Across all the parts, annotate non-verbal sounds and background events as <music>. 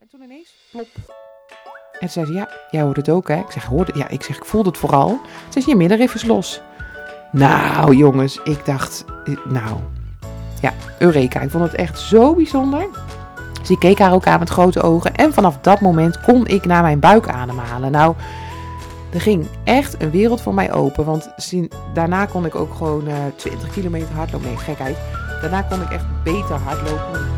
En toen ineens, plop. En zei ze, ja, jij hoort het ook, hè? Ik zeg, hoorde, ja, ik zeg, ik voelde het vooral. Ze zei, je middenrif is los. Nou, jongens, ik dacht, eh, nou, ja, Eureka. Ik vond het echt zo bijzonder. Ik keek haar ook aan met grote ogen. En vanaf dat moment kon ik naar mijn buik ademhalen. Nou, er ging echt een wereld voor mij open. Want daarna kon ik ook gewoon uh, 20 kilometer hardlopen. Nee, gekheid. Daarna kon ik echt beter hardlopen.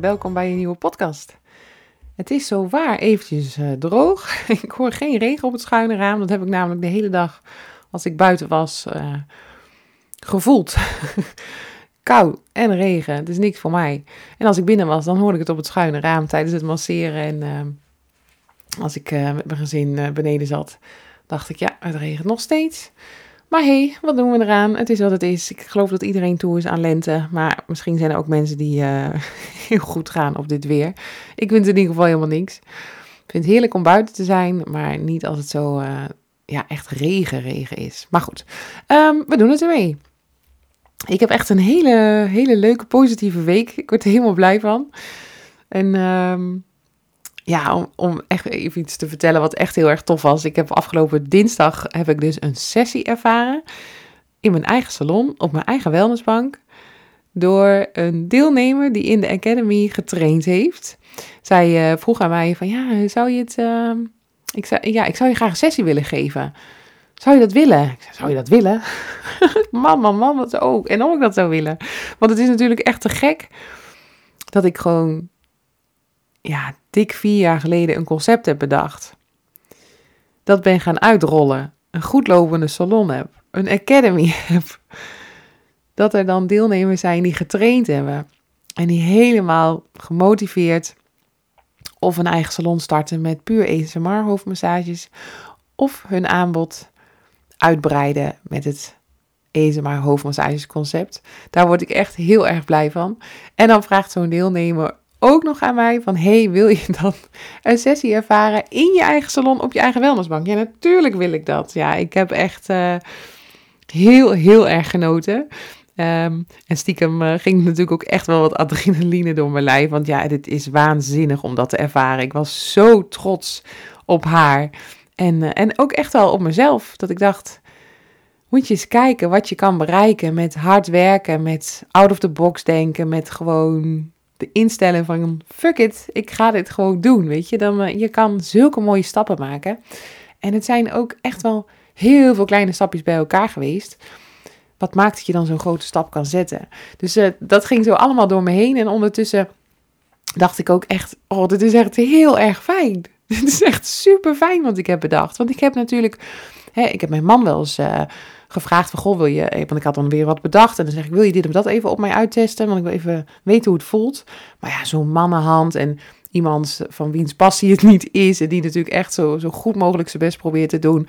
Welkom bij een nieuwe podcast. Het is zo waar eventjes uh, droog. <laughs> ik hoor geen regen op het schuine raam. Dat heb ik namelijk de hele dag, als ik buiten was, uh, gevoeld. <laughs> Kou en regen, het is niks voor mij. En als ik binnen was, dan hoorde ik het op het schuine raam tijdens het masseren. En uh, als ik met mijn gezin beneden zat, dacht ik, ja, het regent nog steeds. Maar hey, wat doen we eraan? Het is wat het is. Ik geloof dat iedereen toe is aan lente. Maar misschien zijn er ook mensen die uh, <laughs> heel goed gaan op dit weer. Ik vind het in ieder geval helemaal niks. Ik vind het heerlijk om buiten te zijn, maar niet als het zo uh, ja, echt regen, regen is. Maar goed, um, we doen het ermee. Ik heb echt een hele, hele leuke, positieve week. Ik word er helemaal blij van. En um, ja, om, om echt even iets te vertellen wat echt heel erg tof was. Ik heb afgelopen dinsdag heb ik dus een sessie ervaren in mijn eigen salon, op mijn eigen wellnessbank, door een deelnemer die in de Academy getraind heeft. Zij uh, vroeg aan mij van, ja, zou je het... Uh, ik zei, ja, ik zou je graag een sessie willen geven. Zou je dat willen? Ik zei, zou je dat willen? <laughs> man, man, man, wat ook. En of ik dat zou willen. Want het is natuurlijk echt te gek dat ik gewoon ja, dik vier jaar geleden een concept heb bedacht. Dat ben gaan uitrollen. Een goedlopende salon heb. Een academy <laughs> heb. Dat er dan deelnemers zijn die getraind hebben. En die helemaal gemotiveerd of een eigen salon starten met puur ASMR hoofdmassages. Of hun aanbod uitbreiden met het ASMR hoofdmassages concept. Daar word ik echt heel erg blij van. En dan vraagt zo'n deelnemer ook nog aan mij van, hey, wil je dan een sessie ervaren in je eigen salon op je eigen wellnessbank? Ja, natuurlijk wil ik dat. Ja, ik heb echt uh, heel, heel erg genoten. Um, en stiekem uh, ging natuurlijk ook echt wel wat adrenaline door mijn lijf. Want ja, dit is waanzinnig om dat te ervaren. Ik was zo trots op haar. En, uh, en ook echt wel op mezelf. Dat ik dacht, moet je eens kijken wat je kan bereiken met hard werken, met out of the box denken, met gewoon de instelling van fuck it, ik ga dit gewoon doen, weet je. Dan, uh, je kan zulke mooie stappen maken. En het zijn ook echt wel heel veel kleine stapjes bij elkaar geweest. Wat maakt dat je dan zo'n grote stap kan zetten? Dus uh, dat ging zo allemaal door me heen. En ondertussen dacht ik ook echt, oh, dit is echt heel erg fijn. <laughs> Dit is echt super fijn wat ik heb bedacht. Want ik heb natuurlijk, hè, ik heb mijn man wel eens... Uh, gevraagd van, goh, wil je, want ik had dan weer wat bedacht. En dan zeg ik, wil je dit of dat even op mij uittesten? Want ik wil even weten hoe het voelt. Maar ja, zo'n mannenhand en iemand van wiens passie het niet is. En die natuurlijk echt zo, zo goed mogelijk zijn best probeert te doen.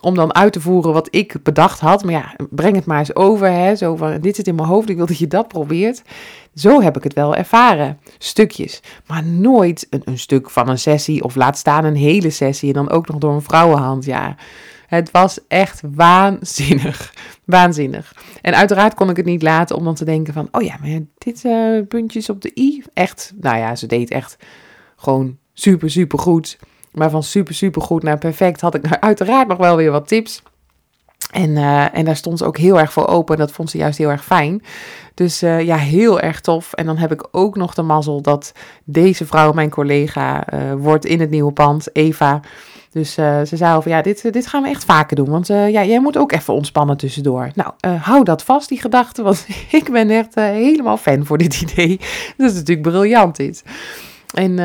Om dan uit te voeren wat ik bedacht had. Maar ja, breng het maar eens over. Hè? Zo van, dit zit in mijn hoofd, ik wil dat je dat probeert. Zo heb ik het wel ervaren. Stukjes. Maar nooit een, een stuk van een sessie. Of laat staan een hele sessie. En dan ook nog door een vrouwenhand. Ja, het was echt waanzinnig. Waanzinnig. En uiteraard kon ik het niet laten om dan te denken van... Oh ja, maar dit uh, puntjes op de i. Echt, nou ja, ze deed echt gewoon super, super goed. Maar van super, super goed naar perfect had ik <laughs> uiteraard nog wel weer wat tips. En, uh, en daar stond ze ook heel erg voor open. Dat vond ze juist heel erg fijn. Dus uh, ja, heel erg tof. En dan heb ik ook nog de mazzel dat deze vrouw mijn collega wordt in het nieuwe pand, Eva. Dus ze zei van ja, dit, dit gaan we echt vaker doen. Want ja, jij moet ook even ontspannen tussendoor. Nou, hou dat vast, die gedachte. Want <laughs> ik ben echt helemaal fan voor dit <laughs> idee. Dat is natuurlijk briljant dit. En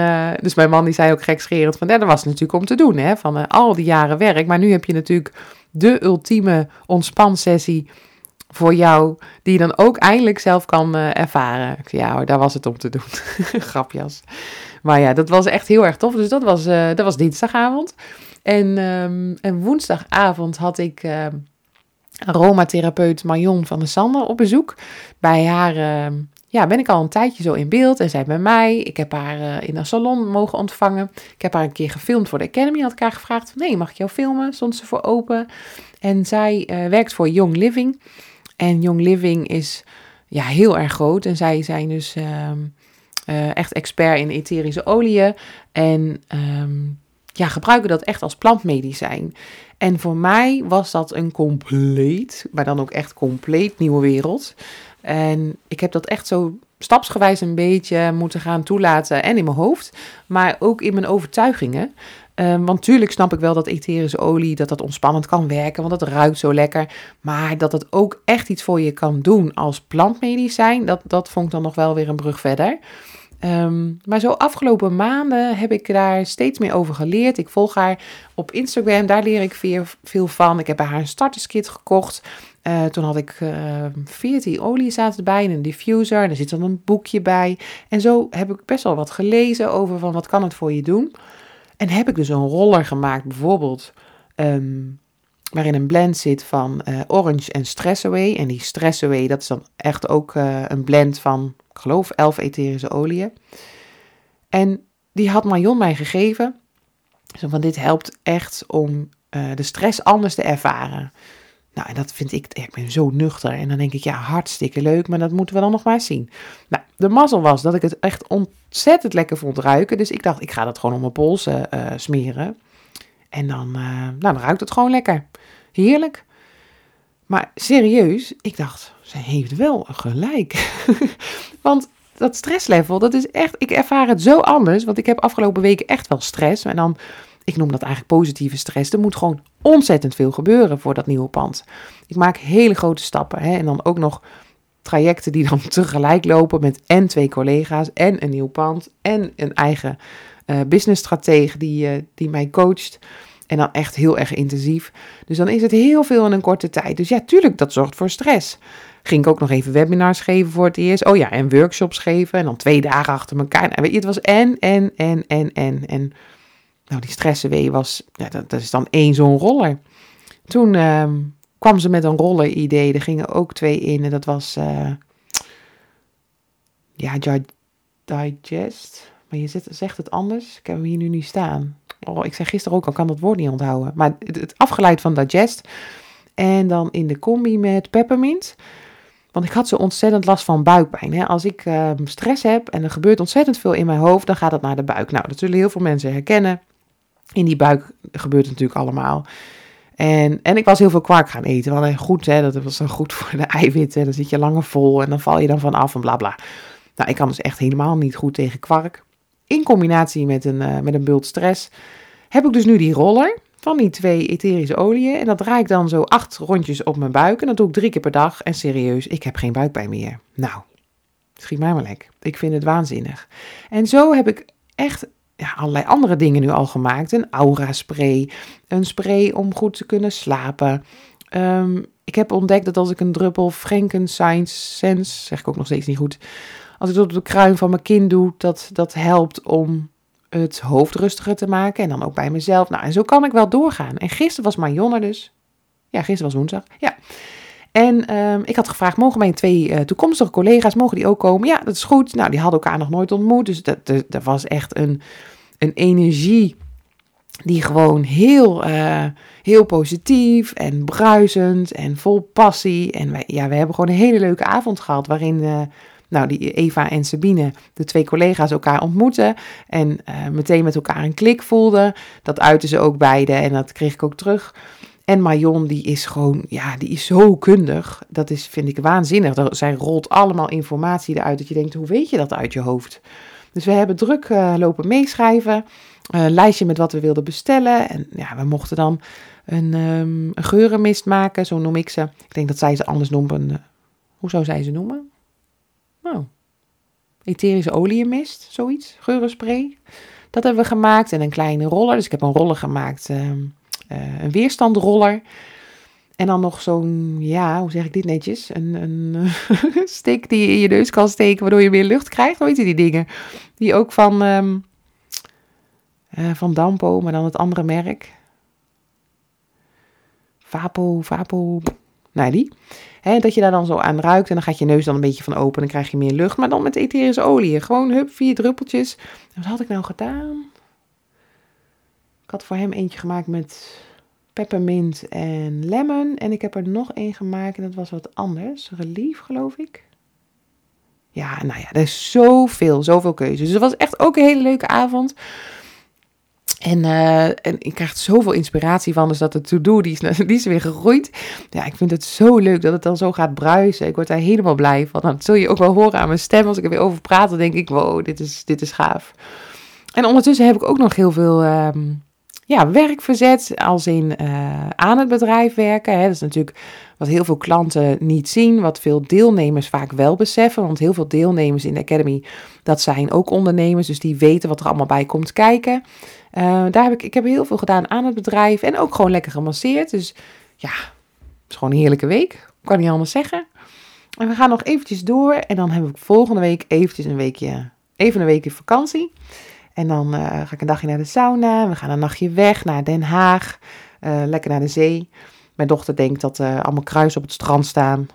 dus mijn man die zei ook gekscherend van, ja, dat was natuurlijk om te doen, hè, van al die jaren werk. Maar nu heb je natuurlijk de ultieme ontspansessie voor jou, die je dan ook eindelijk zelf kan ervaren. Ik zei, ja hoor, daar was het om te doen. <laughs> Grapjas. Maar ja, dat was echt heel erg tof. Dus dat was, uh, dat was dinsdagavond. En, um, en woensdagavond had ik uh, aromatherapeut Marion van der Sander op bezoek. Bij haar uh, ja, ben ik al een tijdje zo in beeld en zij bij mij. Ik heb haar in een salon mogen ontvangen. Ik heb haar een keer gefilmd voor de Academy. Had ik haar gevraagd van, nee, mag ik jou filmen? Stond ze voor open. En zij werkt voor Young Living. En Young Living is ja, heel erg groot. En zij zijn dus ehm, eh, echt expert in etherische oliën. En um, ja, gebruiken dat echt als plantmedicijn. En voor mij was dat een compleet, maar dan ook echt compleet nieuwe wereld. En ik heb dat echt zo stapsgewijs een beetje moeten gaan toelaten. En in mijn hoofd, maar ook in mijn overtuigingen. Um, want tuurlijk snap ik wel dat etherische olie, dat dat ontspannend kan werken, want het ruikt zo lekker. Maar dat het ook echt iets voor je kan doen als plantmedicijn, dat, dat vond ik dan nog wel weer een brug verder. Um, maar zo afgelopen maanden heb ik daar steeds meer over geleerd. Ik volg haar op Instagram, daar leer ik veel, van. Ik heb haar een starterskit gekocht. Uh, toen had ik ehm, 14 olie zaten erbij en een diffuser. En er zit dan een boekje bij. En zo heb ik best wel wat gelezen over van wat kan het voor je doen. En heb ik dus een roller gemaakt, bijvoorbeeld, um, waarin een blend zit van uh, Orange en Stress Away. En die Stress Away, dat is dan echt ook uh, een blend van, ik geloof, 11 etherische oliën. En die had Marion mij gegeven. Zo van, dit helpt echt om de stress anders te ervaren. Nou, en dat vind ik, ik ben zo nuchter. En dan denk ik, ja, hartstikke leuk, maar dat moeten we dan nog maar zien. Nou, de mazzel was dat ik het echt ontzettend lekker vond ruiken. Dus ik dacht, ik ga dat gewoon op mijn polsen uh, smeren. En dan, uh, nou, dan ruikt het gewoon lekker. Heerlijk. Maar serieus, ik dacht, ze heeft wel gelijk. <laughs> want dat stresslevel, dat is echt, ik ervaar het zo anders. Want ik heb afgelopen weken echt wel stress. En dan ik noem dat eigenlijk positieve stress. Er moet gewoon ontzettend veel gebeuren voor dat nieuwe pand. Ik maak hele grote stappen hè, en dan ook nog trajecten die dan <laughs> tegelijk lopen met en twee collega's en een nieuw pand en een eigen uh, businessstratege die, uh, die mij coacht. En dan echt heel erg intensief. Dus dan is het heel veel in een korte tijd. Dus ja, tuurlijk, dat zorgt voor stress. Ging ik ook nog even webinars geven voor het eerst. Oh ja, en workshops geven. En dan twee dagen achter elkaar. En weet je, het was en, en, en, en, en. En nou, die stresswee was, ja, dat, dat, is dan één zo'n roller. Toen uh, kwam ze met een roller-idee. Er gingen ook twee in en dat was, uh, ja, digest. Maar je zegt het anders. Ik heb hem hier nu niet staan. Oh, ik zei gisteren ook al, kan dat woord niet onthouden. Maar het, afgeleid van digest. En dan in de combi met peppermint. Want ik had zo ontzettend last van buikpijn. Hè? Als ik uh, stress heb en er gebeurt ontzettend veel in mijn hoofd, dan gaat het naar de buik. Nou, dat zullen heel veel mensen herkennen. In die buik gebeurt het natuurlijk allemaal. En, en ik was heel veel kwark gaan eten. Want goed, hè, dat was dan goed <laughs> voor de eiwitten. Dan zit je langer vol en dan val je dan van af en bla bla. Nou, ik kan dus echt helemaal niet goed tegen kwark. In combinatie met een, uh, met een bult stress heb ik dus nu die roller van die twee etherische oliën. En dat draai ik dan zo acht rondjes op mijn buik. En dat doe ik drie keer per dag. En serieus, ik heb geen buikpijn meer. Nou, schiet mij maar lekker. Ik vind het waanzinnig. En zo heb ik echt ja, allerlei andere dingen nu al gemaakt. Een aura spray, een spray om goed te kunnen slapen. Um, ik heb ontdekt dat als ik een druppel Frankenstein Sense, zeg ik ook nog steeds niet goed, als ik dat op de kruin van mijn kind doe, dat dat helpt om het hoofd rustiger te maken. En dan ook bij mezelf. Nou, en zo kan ik wel doorgaan. En gisteren was Marion dus. Ja, gisteren was woensdag. Ja. En um, ik had gevraagd, mogen mijn twee uh, toekomstige collega's, mogen die ook komen? Ja, dat is goed. Nou, die hadden elkaar nog nooit ontmoet. Dus dat, dat, was echt een, een energie die gewoon heel, uh, heel positief en bruisend en vol passie. En ja, we hebben gewoon een hele leuke avond gehad waarin... Uh, nou, die Eva en Sabine, de twee collega's, elkaar ontmoeten. En meteen met elkaar een klik voelden. Dat uiten ze ook beide en dat kreeg ik ook terug. En Marion, die is gewoon, ja, die is zo kundig. Dat is, vind ik, waanzinnig. Zij rolt allemaal informatie eruit dat je denkt, hoe weet je dat uit je hoofd? Dus we hebben druk uh, lopen meeschrijven. een lijstje met wat we wilden bestellen. En ja, we mochten dan een, um, een geurenmist maken, zo noem ik ze. Ik denk dat zij ze anders noemen. Uh, hoe zou zij ze noemen? Oh, etherische oliemist, zoiets, geurenspray. Dat hebben we gemaakt en een kleine roller. Dus ik heb een roller gemaakt, um, uh, een weerstandroller. En dan nog zo'n, ja, hoe zeg ik dit netjes? Een, een <laughs> stick die je in je neus kan steken, waardoor je meer lucht krijgt. Hoe heet die dingen? Die ook van, um, uh, van Dampo, maar dan het andere merk. Vapo, Vapo, nou die. He, dat je daar dan zo aan ruikt en dan gaat je neus dan een beetje van open en dan krijg je meer lucht. Maar dan met etherische olie. Gewoon hup, vier druppeltjes. En wat had ik nou gedaan? Ik had voor hem eentje gemaakt met peppermint en lemon. En ik heb er nog één gemaakt en dat was wat anders. Relief, geloof ik. Ja, nou ja, er is zoveel, zoveel keuze. Dus het was echt ook een hele leuke avond. En, uh, en ik krijg zoveel inspiratie van. Dus dat de to-do, <laughs> die is, weer gegroeid. Ja, ik vind het zo leuk dat het dan zo gaat bruisen. Ik word daar helemaal blij van. Dat zul je ook wel horen aan mijn stem. Als ik er weer over praat, dan denk ik, wow, dit is, dit is gaaf. En ondertussen heb ik ook nog heel veel um, ja, werk verzet. Als in uh, aan het bedrijf werken. Hè. Dat is natuurlijk wat heel veel klanten niet zien. Wat veel deelnemers vaak wel beseffen. Want heel veel deelnemers in de Academy, dat zijn ook ondernemers. Dus die weten wat er allemaal bij komt kijken. Uh, daar heb ik, ik heb heel veel gedaan aan het bedrijf en ook gewoon lekker gemasseerd. Dus ja, het is gewoon een heerlijke week. Kan niet anders zeggen. En we gaan nog eventjes door en dan heb ik volgende week eventjes een weekje, even een weekje vakantie. En dan uh, ga ik een dagje naar de sauna. We gaan een nachtje weg naar Den Haag. Uh, lekker naar de zee. Mijn dochter denkt dat er allemaal kruisen op het strand staan.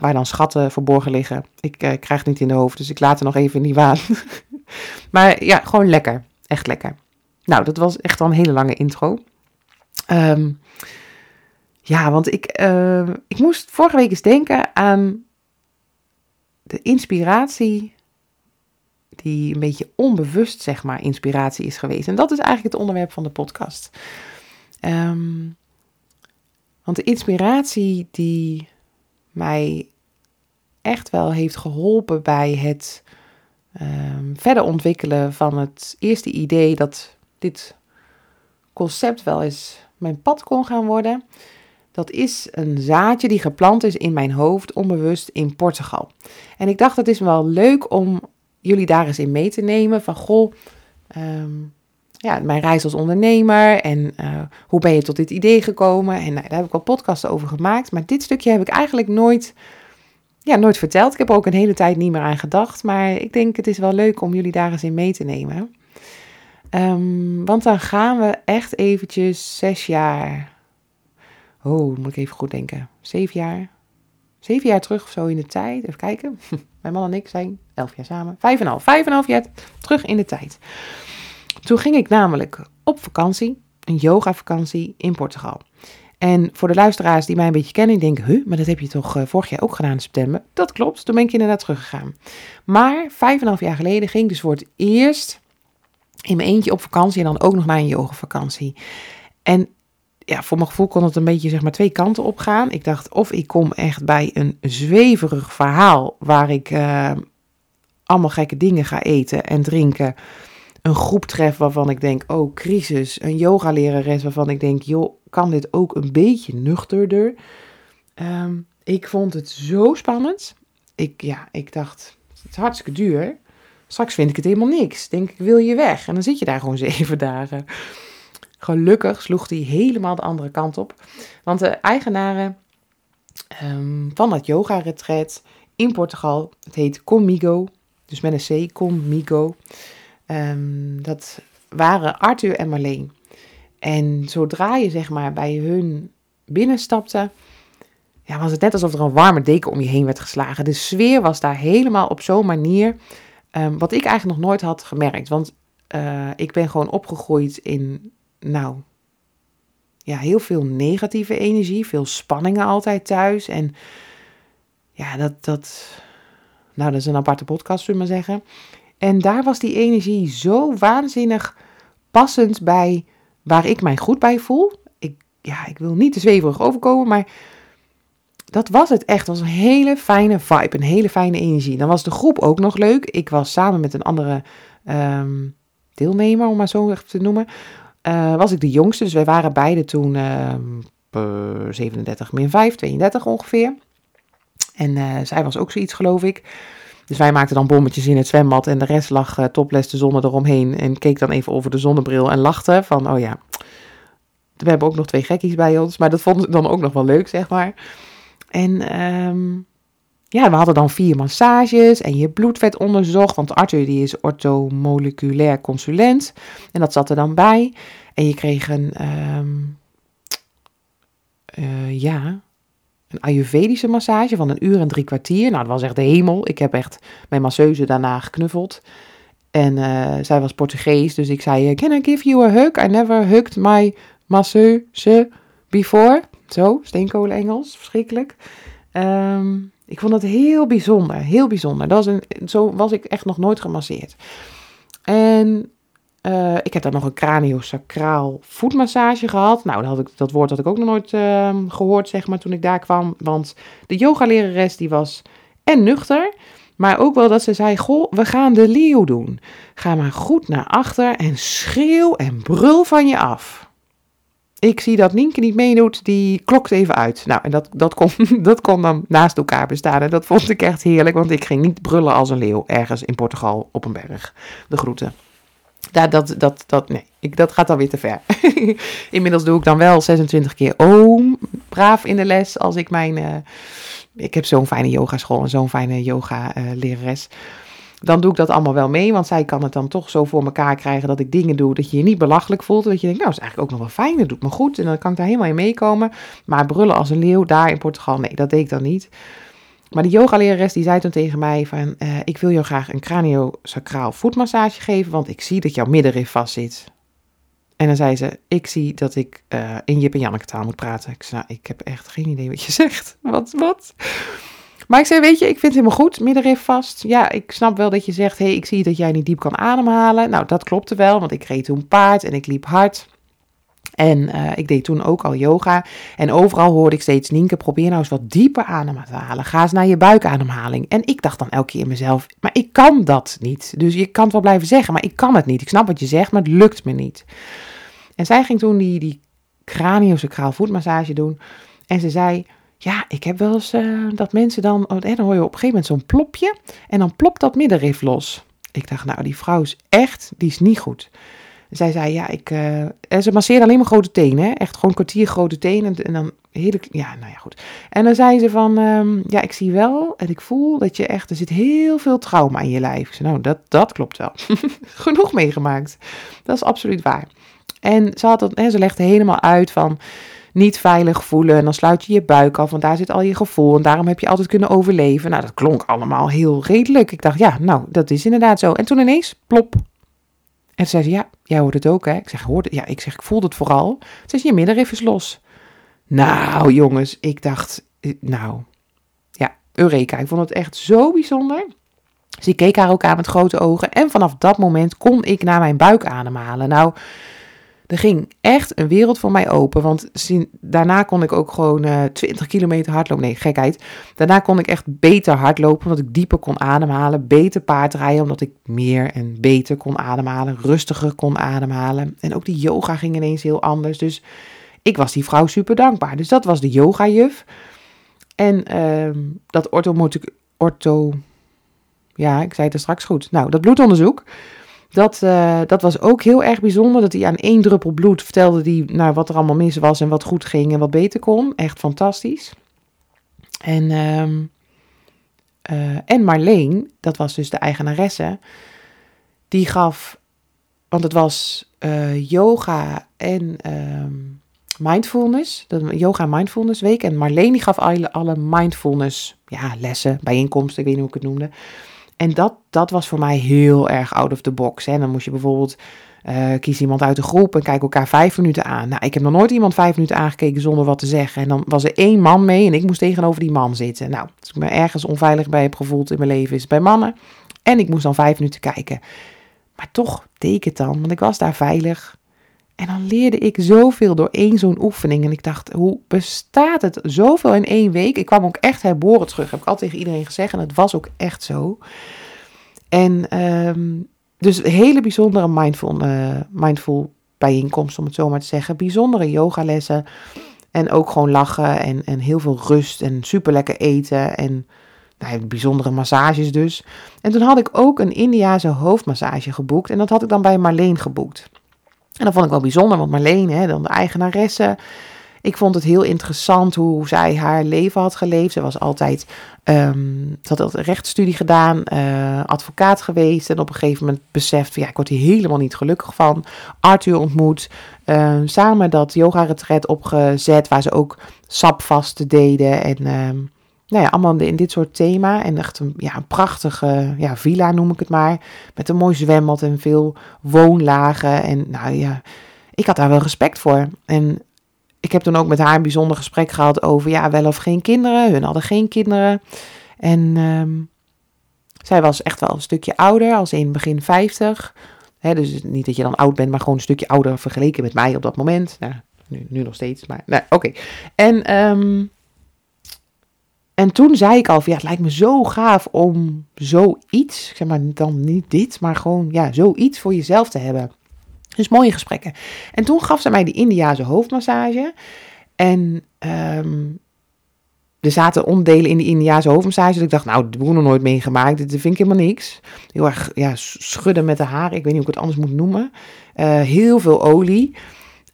waar dan schatten verborgen liggen. Ik krijg het niet in de hoofd, dus ik laat er nog even niet waan. <laughs> maar ja, gewoon lekker. Echt lekker. Nou, dat was echt wel een hele lange intro. Um, ja, want ik, uh, ik moest vorige week eens denken aan de inspiratie die een beetje onbewust, zeg maar, inspiratie is geweest. En dat is eigenlijk het onderwerp van de podcast. Um, want de inspiratie die mij echt wel heeft geholpen bij het um, verder ontwikkelen van het eerste idee dat dit concept wel eens mijn pad kon gaan worden. Dat is een zaadje die geplant is in mijn hoofd, onbewust in Portugal. En ik dacht, het is wel leuk om jullie daar eens in mee te nemen. Van goh, um, ja, mijn reis als ondernemer en uh, hoe ben je tot dit idee gekomen. En nou, daar heb ik al podcasten over gemaakt. Maar dit stukje heb ik eigenlijk nooit, ja, nooit verteld. Ik heb er ook een hele tijd niet meer aan gedacht. Maar ik denk, het is wel leuk om jullie daar eens in mee te nemen. Um, want dan gaan we echt eventjes zes jaar. Oh, moet ik even goed denken. Zeven jaar. Zeven jaar terug of zo in de tijd. Even kijken. <laughs> Mijn man en ik zijn elf jaar samen. Vijf en half. Vijf en half jaar terug in de tijd. Toen ging ik namelijk op vakantie. Een yoga vakantie in Portugal. En voor de luisteraars die mij een beetje kennen, denken, huh, maar dat heb je toch uh, vorig jaar ook gedaan in september? Dat klopt, toen ben ik inderdaad teruggegaan. Maar vijf en half jaar geleden ging ik dus voor het eerst in mijn eentje op vakantie en dan ook nog naar een yogavakantie. En ja, voor mijn gevoel kon het een beetje zeg maar twee kanten op gaan. Ik dacht of ik kom echt bij een zweverig verhaal waar ik uh, allemaal gekke dingen ga eten en drinken. Een groep tref waarvan ik denk, oh crisis. Een yogalerares waarvan ik denk, joh, kan dit ook een beetje nuchterder? Um, ik vond het zo spannend. Ik, ja, ik dacht, het is hartstikke duur. Straks vind ik het helemaal niks. Denk ik, wil je weg? En dan zit je daar gewoon <laughs> zeven dagen. Gelukkig sloeg hij helemaal de andere kant op. Want de eigenaren um, van dat yoga-retreat in Portugal, het heet Comigo, dus met een C, Comigo. Um, dat waren Arthur en Marleen. En zodra je zeg maar bij hun binnenstapte, ja, was het net alsof er een warme deken om je heen werd geslagen. De sfeer was daar helemaal op zo'n manier Um, wat ik eigenlijk nog nooit had gemerkt. Want uh, ik ben gewoon opgegroeid in, nou, ja, heel veel negatieve energie. Veel spanningen altijd thuis. En ja, dat, dat, nou, dat is een aparte podcast, zullen we maar zeggen. En daar was die energie zo waanzinnig passend bij waar ik mij goed bij voel. Ik, ja, ik wil niet te zweverig overkomen, maar dat was het echt. Het was een hele fijne vibe, een hele fijne energie. Dan was de groep ook nog leuk. Ik was samen met een andere um, deelnemer, om maar zo te noemen, was ik de jongste. Dus wij waren beide toen 37 min 5, 32 ongeveer. En zij was ook zoiets, geloof ik. Dus wij maakten dan bommetjes in het zwembad en de rest lag topless de zon eromheen. En keek dan even over de zonnebril en lachte van, oh ja, we hebben ook nog twee gekkies bij ons. Maar dat vonden ze dan ook nog wel leuk, zeg maar. En um, ja, we hadden dan vier massages en je bloed onderzocht. Want Arthur die is orthomoleculair consulent. En dat zat er dan bij. En je kreeg een, um, ja, een Ayurvedische massage van een uur en drie kwartier. Nou, dat was echt de hemel. Ik heb echt mijn masseuse daarna geknuffeld. En uh, zij was Portugees, dus ik zei, can I give you a hug? I never hugged my masseuse before. Zo, steenkolen Engels, verschrikkelijk. Um, ik vond het heel bijzonder, heel bijzonder. Dat was een, zo was ik echt nog nooit gemasseerd. En uh, ik heb dan nog een craniosacraal voetmassage gehad. Nou, dat, had ik, dat woord had ik ook nog nooit uh, gehoord, zeg maar, toen ik daar kwam. Want de yogalerares die was en nuchter, maar ook wel dat ze zei, goh, we gaan de leeuw doen. Ga maar goed naar achter en schreeuw en brul van je af. Ik zie dat Nienke niet meedoet, die klokt even uit. Nou, en dat, dat, kon, <laughs> dat kon dan naast elkaar bestaan. En dat vond ik echt heerlijk, want ik ging niet brullen als een leeuw ergens in Portugal op een berg. De groeten. Ja, dat, dat, dat, nee, ik, dat gaat dan weer te ver. <laughs> Inmiddels doe ik dan wel 26 keer oom, braaf in de les, als ik mijn... Uh, ik heb zo'n fijne yogaschool en zo'n fijne yoga-lerares. Uh, dan doe ik dat allemaal wel mee. Want zij kan het dan toch zo voor elkaar krijgen dat ik dingen doe dat je je niet belachelijk voelt. Dat je denkt, nou, is eigenlijk ook nog wel fijn, dat doet me goed. En dan kan ik daar helemaal in meekomen. Maar brullen als een leeuw daar in Portugal, nee, dat deed ik dan niet. Maar die yogalerares die zei toen tegen mij van, uh, ik wil jou graag een craniosacraal voetmassage geven, want ik zie dat jouw middenrif vast zit. En dan zei ze, ik zie dat ik uh, in Jip en Janneke taal moet praten. Ik zei, nou, ik heb echt geen idee wat je <laughs> zegt. Wat, wat? Maar ik zei, weet je, ik vind het helemaal goed, middenrif vast. Ja, ik snap wel dat je zegt, hey, ik zie dat jij niet diep kan ademhalen. Nou, dat klopte wel, want ik reed toen paard en ik liep hard. En uh, ik deed toen ook al yoga. En overal hoorde ik steeds, Nienke, probeer nou eens wat dieper adem te halen. Ga eens naar je buikademhaling. En ik dacht dan elke keer in mezelf, maar ik kan dat niet. Dus je kan het wel blijven zeggen, maar ik kan het niet. Ik snap wat je zegt, maar het lukt me niet. En zij ging toen die, die voetmassage doen. En ze zei, ja, ik heb wel eens uh, dat mensen dan, oh, dan hoor je op een gegeven moment zo'n plopje en dan plopt dat middenrif los. Ik dacht, nou, die vrouw is echt, die is niet goed. Zij zei, ja, ik, en ze masseerde alleen maar grote tenen, hè? echt gewoon kwartier grote tenen en dan ja, nou ja, goed. En dan zei ze van, um, ja, ik zie wel en ik voel dat je echt, er zit heel veel trauma in je lijf. Ik zei, nou, dat, dat klopt wel. <laughs> Genoeg meegemaakt. Dat is absoluut waar. En ze, had dat, hè, ze legde helemaal uit van, niet veilig voelen. En dan sluit je je buik af, want daar zit al je gevoel. En daarom heb je altijd kunnen overleven. Nou, dat klonk allemaal heel redelijk. Ik dacht, ja, nou, dat is inderdaad zo. En toen ineens, plop. En zei ze, ja, jij hoort het ook, hè? Ik zeg, hoorde, ja, ik zeg, ik voelde het vooral. Ze zei, je middenrif is los. Nou, jongens, ik dacht, eh, nou, ja, Eureka. Ik vond het echt zo bijzonder. Ik keek haar ook aan met grote ogen. En vanaf dat moment kon ik naar mijn buik ademhalen. Nou, er ging echt een wereld voor mij open. Want daarna kon ik ook gewoon uh, eh, 20 kilometer hardlopen. Nee, gekheid. Daarna kon ik echt beter hardlopen, omdat ik dieper kon ademhalen. Beter paardrijden, omdat ik meer en beter kon ademhalen. Rustiger kon ademhalen. En ook die yoga ging ineens heel anders. Dus ik was die vrouw super dankbaar. Dus dat was de yoga-juf. En uh, dat ortho, ortho... Ja, ik zei het er straks goed. Nou, dat bloedonderzoek dat, uh, dat was ook heel erg bijzonder. Dat hij aan één druppel bloed vertelde die, nou, wat er allemaal mis was en wat goed ging en wat beter kon. Echt fantastisch. En, um, uh, en Marleen, dat was dus de eigenaresse, die gaf, want het was uh, yoga en um, mindfulness, de yoga mindfulness week. En Marleen die gaf alle, alle mindfulness ja, lessen, bijeenkomsten, ik weet niet hoe ik het noemde. En dat, dat was voor mij heel erg out of the box. Hè. Dan moest je bijvoorbeeld uh, kies iemand uit de groep en kijk elkaar vijf minuten aan. Nou, ik heb nog nooit iemand vijf minuten aangekeken zonder wat te zeggen. En dan was er één man mee en ik moest tegenover die man zitten. Nou, als ik me ergens onveilig bij heb gevoeld in mijn leven, is het bij mannen. En ik moest dan vijf minuten kijken. Maar toch deed ik het dan, want ik was daar veilig. En dan leerde ik zoveel door één zo'n oefening. En ik dacht, hoe bestaat het zoveel in één week? Ik kwam ook echt herboren terug, heb ik altijd tegen iedereen gezegd. En het was ook echt zo. En um, dus een hele bijzondere mindful, uh, mindful bijeenkomst, om het zo maar te zeggen. Bijzondere yogalessen. En ook gewoon lachen en, en heel veel rust en super lekker eten. En nou, bijzondere massages dus. En toen had ik ook een Indiase hoofdmassage geboekt. En dat had ik dan bij Marleen geboekt. En dat vond ik wel bijzonder, want Marleen, hè, dan de eigenaresse. Ik vond het heel interessant hoe zij haar leven had geleefd. Ze was altijd, um, ze had een rechtsstudie gedaan, uh, advocaat geweest. En op een gegeven moment beseft ja, ik word hier helemaal niet gelukkig van. Arthur ontmoet, uh, samen dat yoga-retret opgezet, waar ze ook sapvasten deden. En um, nou ja, allemaal in dit soort thema. En echt een, ja, een prachtige ja, villa noem ik het maar. Met een mooi zwembad en veel woonlagen. En nou ja, ik had daar wel respect voor. En ik heb toen ook met haar een bijzonder gesprek gehad over ja, wel of geen kinderen. Hun hadden geen kinderen. En um, zij was echt wel een stukje ouder, als in begin 50. He, dus niet dat je dan oud bent, maar gewoon een stukje ouder vergeleken met mij op dat moment. Nou, nu, nu nog steeds, maar nou, oké. En um, en toen zei ik al ja, het lijkt me zo gaaf om zoiets, zeg maar dan niet dit, maar gewoon ja, zoiets voor jezelf te hebben. Dus mooie gesprekken. En toen gaf ze mij die Indiase hoofdmassage. En um, er zaten onderdelen in die Indiase hoofdmassage. Dat ik dacht, nou, de heb nog nooit meegemaakt. Dit vind ik helemaal niks. Heel erg ja, schudden met de haren. Ik weet niet hoe ik het anders moet noemen. Uh, heel veel olie.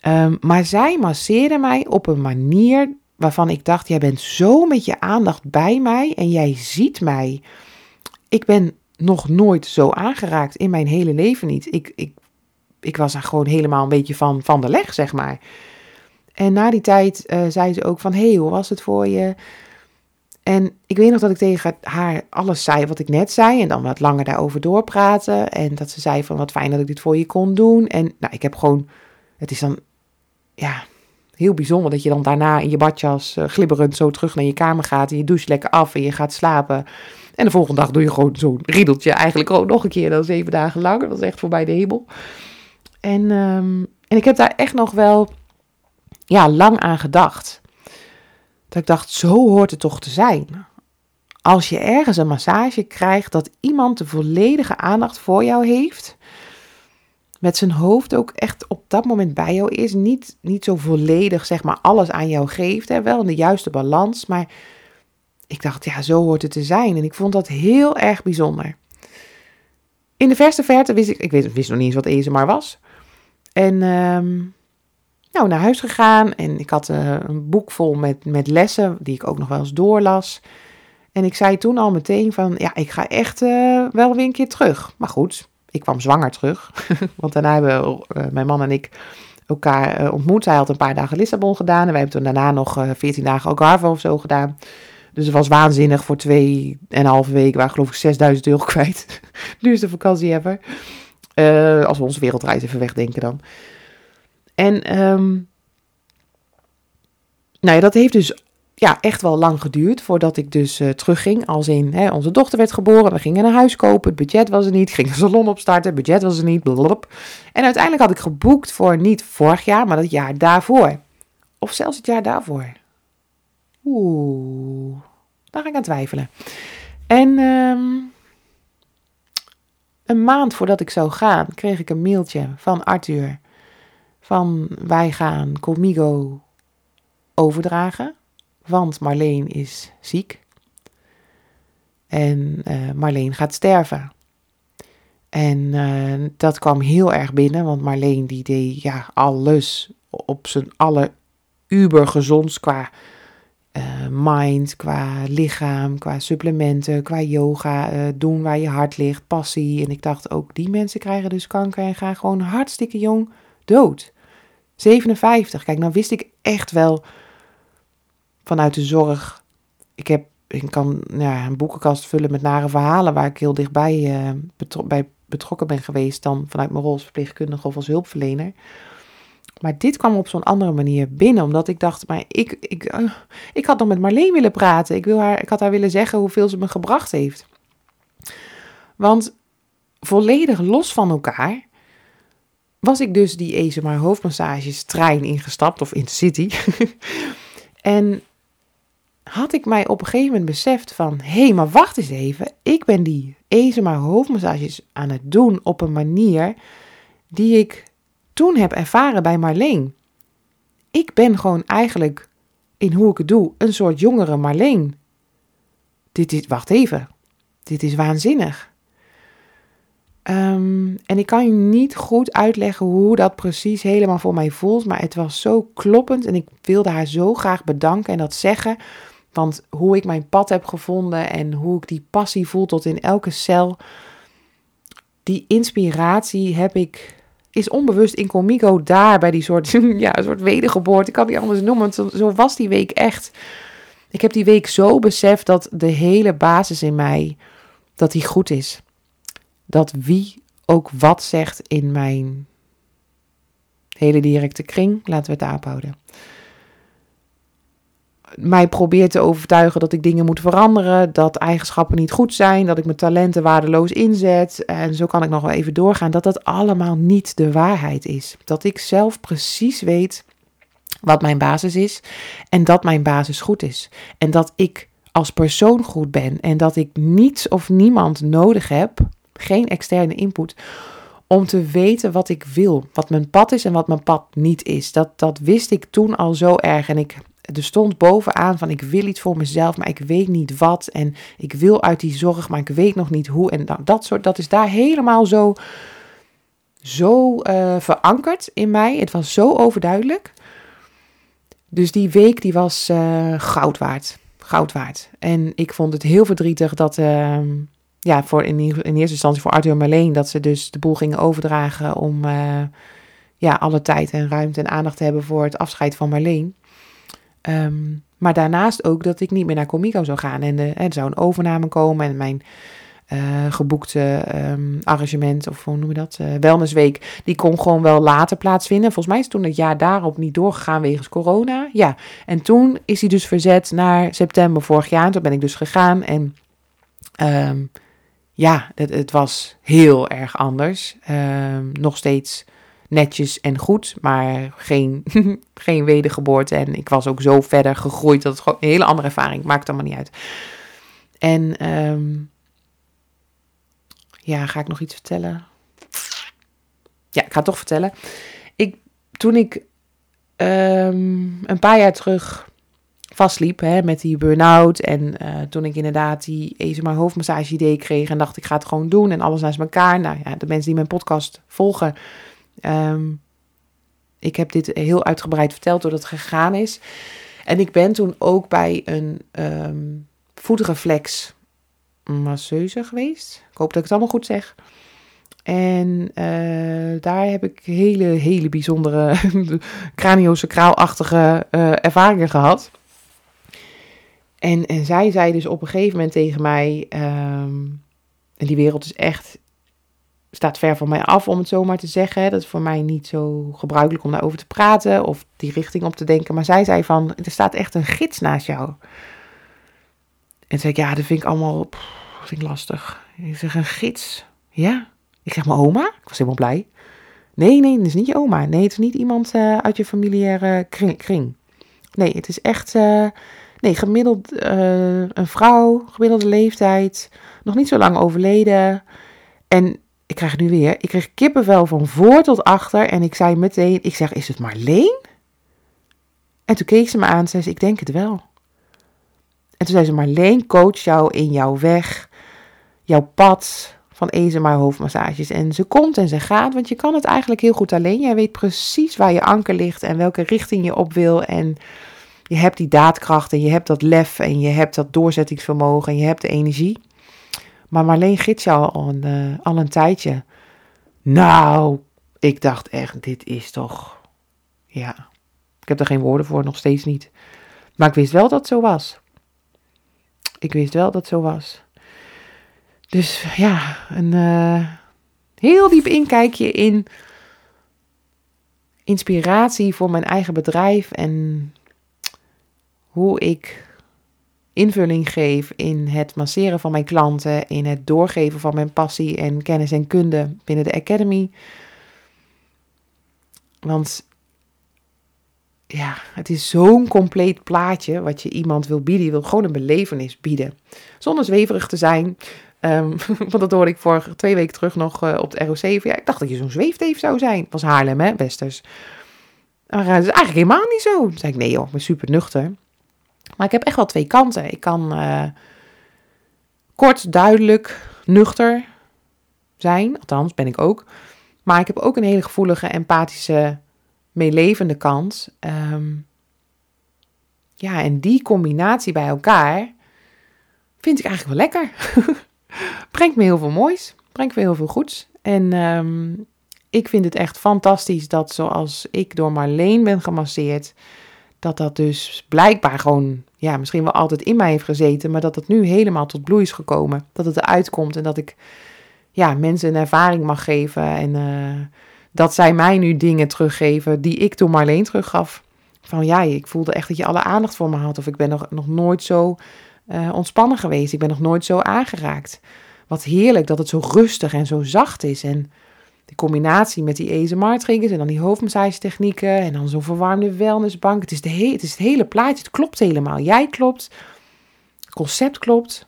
Um, maar zij masseerde mij op een manier waarvan ik dacht, jij bent zo met je aandacht bij mij en jij ziet mij. Ik ben nog nooit zo aangeraakt in mijn hele leven niet. Ik, ik, ik was er gewoon helemaal een beetje van, van de leg, zeg maar. En na die tijd uh, zei ze ook van, hey, hoe was het voor je? En ik weet nog dat ik tegen haar alles zei wat ik net zei. En dan wat langer daarover doorpraten. En dat ze zei van, wat fijn dat ik dit voor je kon doen. En nou, ik heb gewoon, het is dan, ja, heel bijzonder dat je dan daarna in je badjas uh, glibberend zo terug naar je kamer gaat. En je doucht lekker af en je gaat slapen. En de volgende dag doe je gewoon zo'n riedeltje eigenlijk ook nog een keer dan zeven dagen lang. Dat is echt voorbij de hemel. En, um, en ik heb daar echt nog wel ja, lang aan gedacht. Dat ik dacht, zo hoort het toch te zijn. Als je ergens een massage krijgt, dat iemand de volledige aandacht voor jou heeft met zijn hoofd ook echt op dat moment bij jou is. Niet, niet zo volledig, zeg maar, alles aan jou geeft. Hè? Wel in de juiste balans. Maar ik dacht, ja, zo hoort het te zijn. En ik vond dat heel erg bijzonder. In de verste verte wist ik, ik wist, wist nog niet eens wat ESMR was. En um, nou, naar huis gegaan. En ik had uh, een boek vol met, met lessen, die ik ook nog wel eens doorlas. En ik zei toen al meteen van, ja, ik ga echt uh, wel weer een keer terug. Maar goed, ik kwam zwanger terug. <laughs> Want daarna hebben uh, mijn man en ik elkaar uh, ontmoet. Hij had een paar dagen Lissabon gedaan. En wij hebben toen daarna nog uh, 14 dagen Algarve of zo gedaan. Dus het was waanzinnig. Voor twee en een halve week waren geloof ik 6000 euro <laughs> kwijt. Duurste vakantie ever. als we onze wereldreis even wegdenken dan. En um, nou ja, dat heeft dus ja, echt wel lang geduurd voordat ik dus uh, terugging. Als in, hè, onze dochter werd geboren, we gingen een huis kopen, het budget was er niet. Ging een salon opstarten, budget was er niet. Blablabla. En uiteindelijk had ik geboekt voor niet vorig jaar, maar het jaar daarvoor. Of zelfs het jaar daarvoor. Oeh, daar ga ik aan twijfelen. En um, een maand voordat ik zou gaan, kreeg ik een mailtje van Arthur. Van wij gaan Comigo overdragen. Want Marleen is ziek. En uh, Marleen gaat sterven. En uh, dat kwam heel erg binnen, want Marleen die deed ja, alles op zijn aller qua uh, mind, qua lichaam, qua supplementen, qua yoga, doen waar je hart ligt, passie. En ik dacht ook, die mensen krijgen dus kanker en gaan gewoon hartstikke jong dood. 57. Kijk, nou wist ik echt wel vanuit de zorg. Ik, heb, ik kan ja, een boekenkast vullen met nare verhalen waar ik heel dichtbij betro bij betrokken ben geweest dan vanuit mijn rol als verpleegkundige of als hulpverlener. Maar dit kwam op zo'n andere manier binnen, omdat ik dacht, maar ik, ik, uh, ik had nog met Marleen willen praten. Ik, wil haar, ik had haar willen zeggen hoeveel ze me gebracht heeft. Want volledig los van elkaar was ik dus die ESMA hoofdmassages trein ingestapt, of in de city. <laughs> en had ik mij op een gegeven moment beseft van, hé, hey, maar wacht eens even, ik ben die Ezema hoofdmassages aan het doen op een manier die ik toen heb ervaren bij Marleen. Ik ben gewoon eigenlijk in hoe ik het doe een soort jongere Marleen. Dit is, wacht even, dit is waanzinnig. Ehm, en ik kan je niet goed uitleggen hoe dat precies helemaal voor mij voelt, maar het was zo kloppend en ik wilde haar zo graag bedanken en dat zeggen. Want hoe ik mijn pad heb gevonden en hoe ik die passie voel tot in elke cel, die inspiratie heb ik, is onbewust in Comico daar bij die soort, <laughs> ja, soort wedergeboorte. Ik kan die anders noemen, want zo was die week echt. Ik heb die week zo beseft dat de hele basis in mij, dat die goed is dat wie ook wat zegt in mijn hele directe kring, laten we het daarop houden. Mij probeert te overtuigen dat ik dingen moet veranderen, dat eigenschappen niet goed zijn, dat ik mijn talenten waardeloos inzet. En zo kan ik nog wel even doorgaan. Dat dat allemaal niet de waarheid is. Dat ik zelf precies weet wat mijn basis is en dat mijn basis goed is. En dat ik als persoon goed ben en dat ik niets of niemand nodig heb geen externe input. Om te weten wat ik wil, wat mijn pad is en wat mijn pad niet is. Dat, dat wist ik toen al zo erg. En ik, er stond bovenaan van ik wil iets voor mezelf, maar ik weet niet wat. En ik wil uit die zorg, maar ik weet nog niet hoe. En dat, dat soort, dat is daar helemaal zo, zo uh, verankerd in mij. Het was zo overduidelijk. Dus die week die was uh, goud waard. Goud waard. En ik vond het heel verdrietig dat, uh, ja, voor in, in eerste instantie voor Arthur en Marleen, dat ze dus de boel gingen overdragen om uh, ja, alle tijd en ruimte en aandacht te hebben voor het afscheid van Marleen. Um, maar daarnaast ook dat ik niet meer naar Comico zou gaan. En de, er zou een overname komen en mijn uh, geboekte um, arrangement, of hoe noem je dat, uh, wellnessweek, die kon gewoon wel later plaatsvinden. Volgens mij is toen het jaar daarop niet doorgegaan wegens corona. Ja, en toen is hij dus verzet naar september vorig jaar. En toen ben ik dus gegaan en um, ja, het, het, was heel erg anders. Nog steeds netjes en goed, maar geen, <laughs> geen wedergeboorte. En ik was ook zo verder gegroeid dat het gewoon een hele andere ervaring maakt allemaal niet uit. En um, ja, ga ik nog iets vertellen? Ja, ik ga het toch vertellen. Ik, toen ik um, een paar jaar terug vastliep hè, met die burn-out. En uh, toen ik inderdaad die ESMA hoofdmassage idee kreeg en dacht ik ga het gewoon doen en alles naast elkaar. Nou ja, de mensen die mijn podcast volgen, um, ik heb dit heel uitgebreid verteld doordat het gegaan is. En ik ben toen ook bij een um, voetreflex masseuse geweest. Ik hoop dat ik het allemaal goed zeg. En uh, daar heb ik hele, hele bijzondere <laughs> craniosacraalachtige uh, ervaringen gehad. En, en zij zei dus op een gegeven moment tegen mij, en die wereld is echt, staat ver van mij af om het zo maar te zeggen. Dat is voor mij niet zo gebruikelijk om daarover te praten of die richting op te denken. Maar zij zei van, er staat echt een gids naast jou. En zei ik, ja, dat vind ik allemaal, vind ik lastig. Ik zeg, een gids? Ja. Ik zeg, mijn oma? Ik was helemaal blij. Nee, nee, dat is niet je oma. Nee, het is niet iemand uh, uit je familiaire kring. Nee, het is echt... Uh, Nee, gemiddeld uh, een vrouw, gemiddelde leeftijd, nog niet zo lang overleden. En ik krijg nu weer. Ik kreeg kippenvel van voor tot achter. En ik zei meteen, ik zeg, is het Marleen? En toen keek ze me aan en zei ze, ik denk het wel. En toen zei ze, Marleen coach jou in jouw weg, jouw pad van EZMA hoofdmassages. En ze komt en ze gaat, want je kan het eigenlijk heel goed alleen. Jij weet precies waar je anker ligt en welke richting je op wil en je hebt die daadkracht en je hebt dat lef en je hebt dat doorzettingsvermogen en je hebt de energie. Maar Marleen gids jou al een, uh, al een tijdje. Nou, ik dacht echt, dit is toch. Ja, ik heb er geen woorden voor, nog steeds niet. Maar ik wist wel dat het zo was. Ik wist wel dat het zo was. Dus ja, een uh, heel diep inkijkje in inspiratie voor mijn eigen bedrijf en hoe ik invulling geef in het masseren van mijn klanten, in het doorgeven van mijn passie en kennis en kunde binnen de Academy. Want ja, het is zo'n compleet plaatje wat je iemand wil bieden. Je wil gewoon een belevenis bieden. Zonder zweverig te zijn. Ehm, <laughs> want dat hoorde ik vorige twee weken terug nog op de ROC. Ja, ik dacht dat je zo'n zweefteef zou zijn. Het was Haarlem, hè, Westers. Maar dat is eigenlijk helemaal niet zo. Toen zei ik, nee joh, ik ben super nuchter. Maar ik heb echt wel twee kanten. Ik kan kort, duidelijk, nuchter zijn. Althans, ben ik ook. Maar ik heb ook een hele gevoelige, empathische, meelevende kant. Ehm, ja, en die combinatie bij elkaar vind ik eigenlijk wel lekker. <laughs> Brengt me heel veel moois. Brengt me heel veel goeds. En ehm, ik vind het echt fantastisch dat zoals ik door Marleen ben gemasseerd, dat dat dus blijkbaar gewoon, ja, misschien wel altijd in mij heeft gezeten, maar dat het nu helemaal tot bloei is gekomen. Dat het eruit komt en dat ik ja, mensen een ervaring mag geven. En uh, dat zij mij nu dingen teruggeven die ik toen Marleen teruggaf. Van ja, ik voelde echt dat je alle aandacht voor me had. Of ik ben nog, nog nooit zo uh, ontspannen geweest. Ik ben nog nooit zo aangeraakt. Wat heerlijk dat het zo rustig en zo zacht is. En de combinatie met die ASMR-triggers en dan die hoofdmassagetechnieken en dan zo'n verwarmde wellnessbank. Het is, de he het is het hele plaatje, het klopt helemaal. Jij klopt, het concept klopt.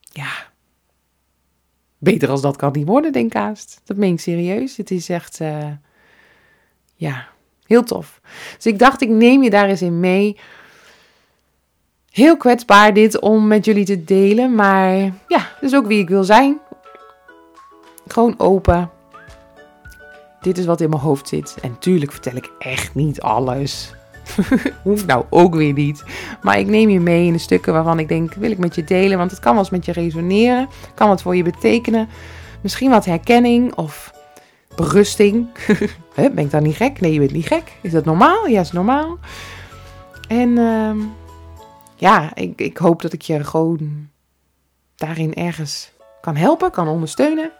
Ja, beter als dat kan niet worden, denk ik. Dat meen ik serieus. Het is echt, uh, ja, heel tof. Dus ik dacht, ik neem je daar eens in mee. Heel kwetsbaar dit om met jullie te delen, maar ja, dat is ook wie ik wil zijn. Gewoon open. Dit is wat in mijn hoofd zit. En tuurlijk vertel ik echt niet alles. <laughs> Hoeft nou ook weer niet. Maar ik neem je mee in de stukken waarvan ik denk, wil ik met je delen. Want het kan wel eens met je resoneren. Kan wat voor je betekenen. Misschien wat herkenning of berusting. <laughs> ben ik dan niet gek? Nee, je bent niet gek. Is dat normaal? Ja, is normaal. En uh, ja, ik, ik hoop dat ik je gewoon daarin ergens kan helpen, kan ondersteunen,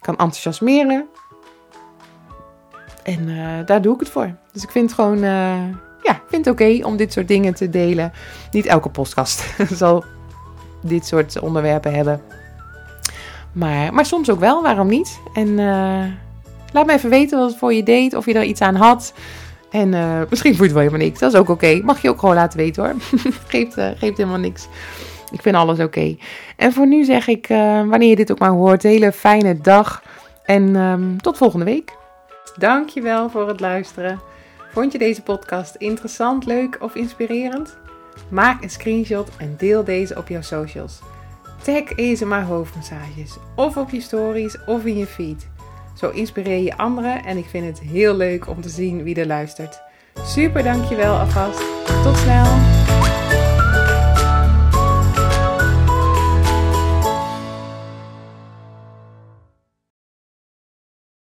kan enthousiasmeren. En uh, daar doe ik het voor. Dus ik vind het gewoon, uh, ja, vind oké om dit soort dingen te delen. Niet elke podcast <laughs> zal dit soort onderwerpen hebben. Maar, maar soms ook wel, waarom niet? En uh, laat me even weten wat het voor je deed, of je er iets aan had. En misschien voelt het wel helemaal niks. Dat is ook oké. Mag je ook gewoon laten weten hoor. <laughs> geeft, geeft helemaal niks. Ik vind alles oké. En voor nu zeg ik, uh, wanneer je dit ook maar hoort, hele fijne dag. En um, tot volgende week. Dankjewel voor het luisteren. Vond je deze podcast interessant, leuk of inspirerend? Maak een screenshot en deel deze op jouw socials. Tag ESMA hoofdmassages of op je stories of in je feed. Zo inspireer je anderen en ik vind het heel leuk om te zien wie er luistert. Super dankjewel alvast. Tot snel!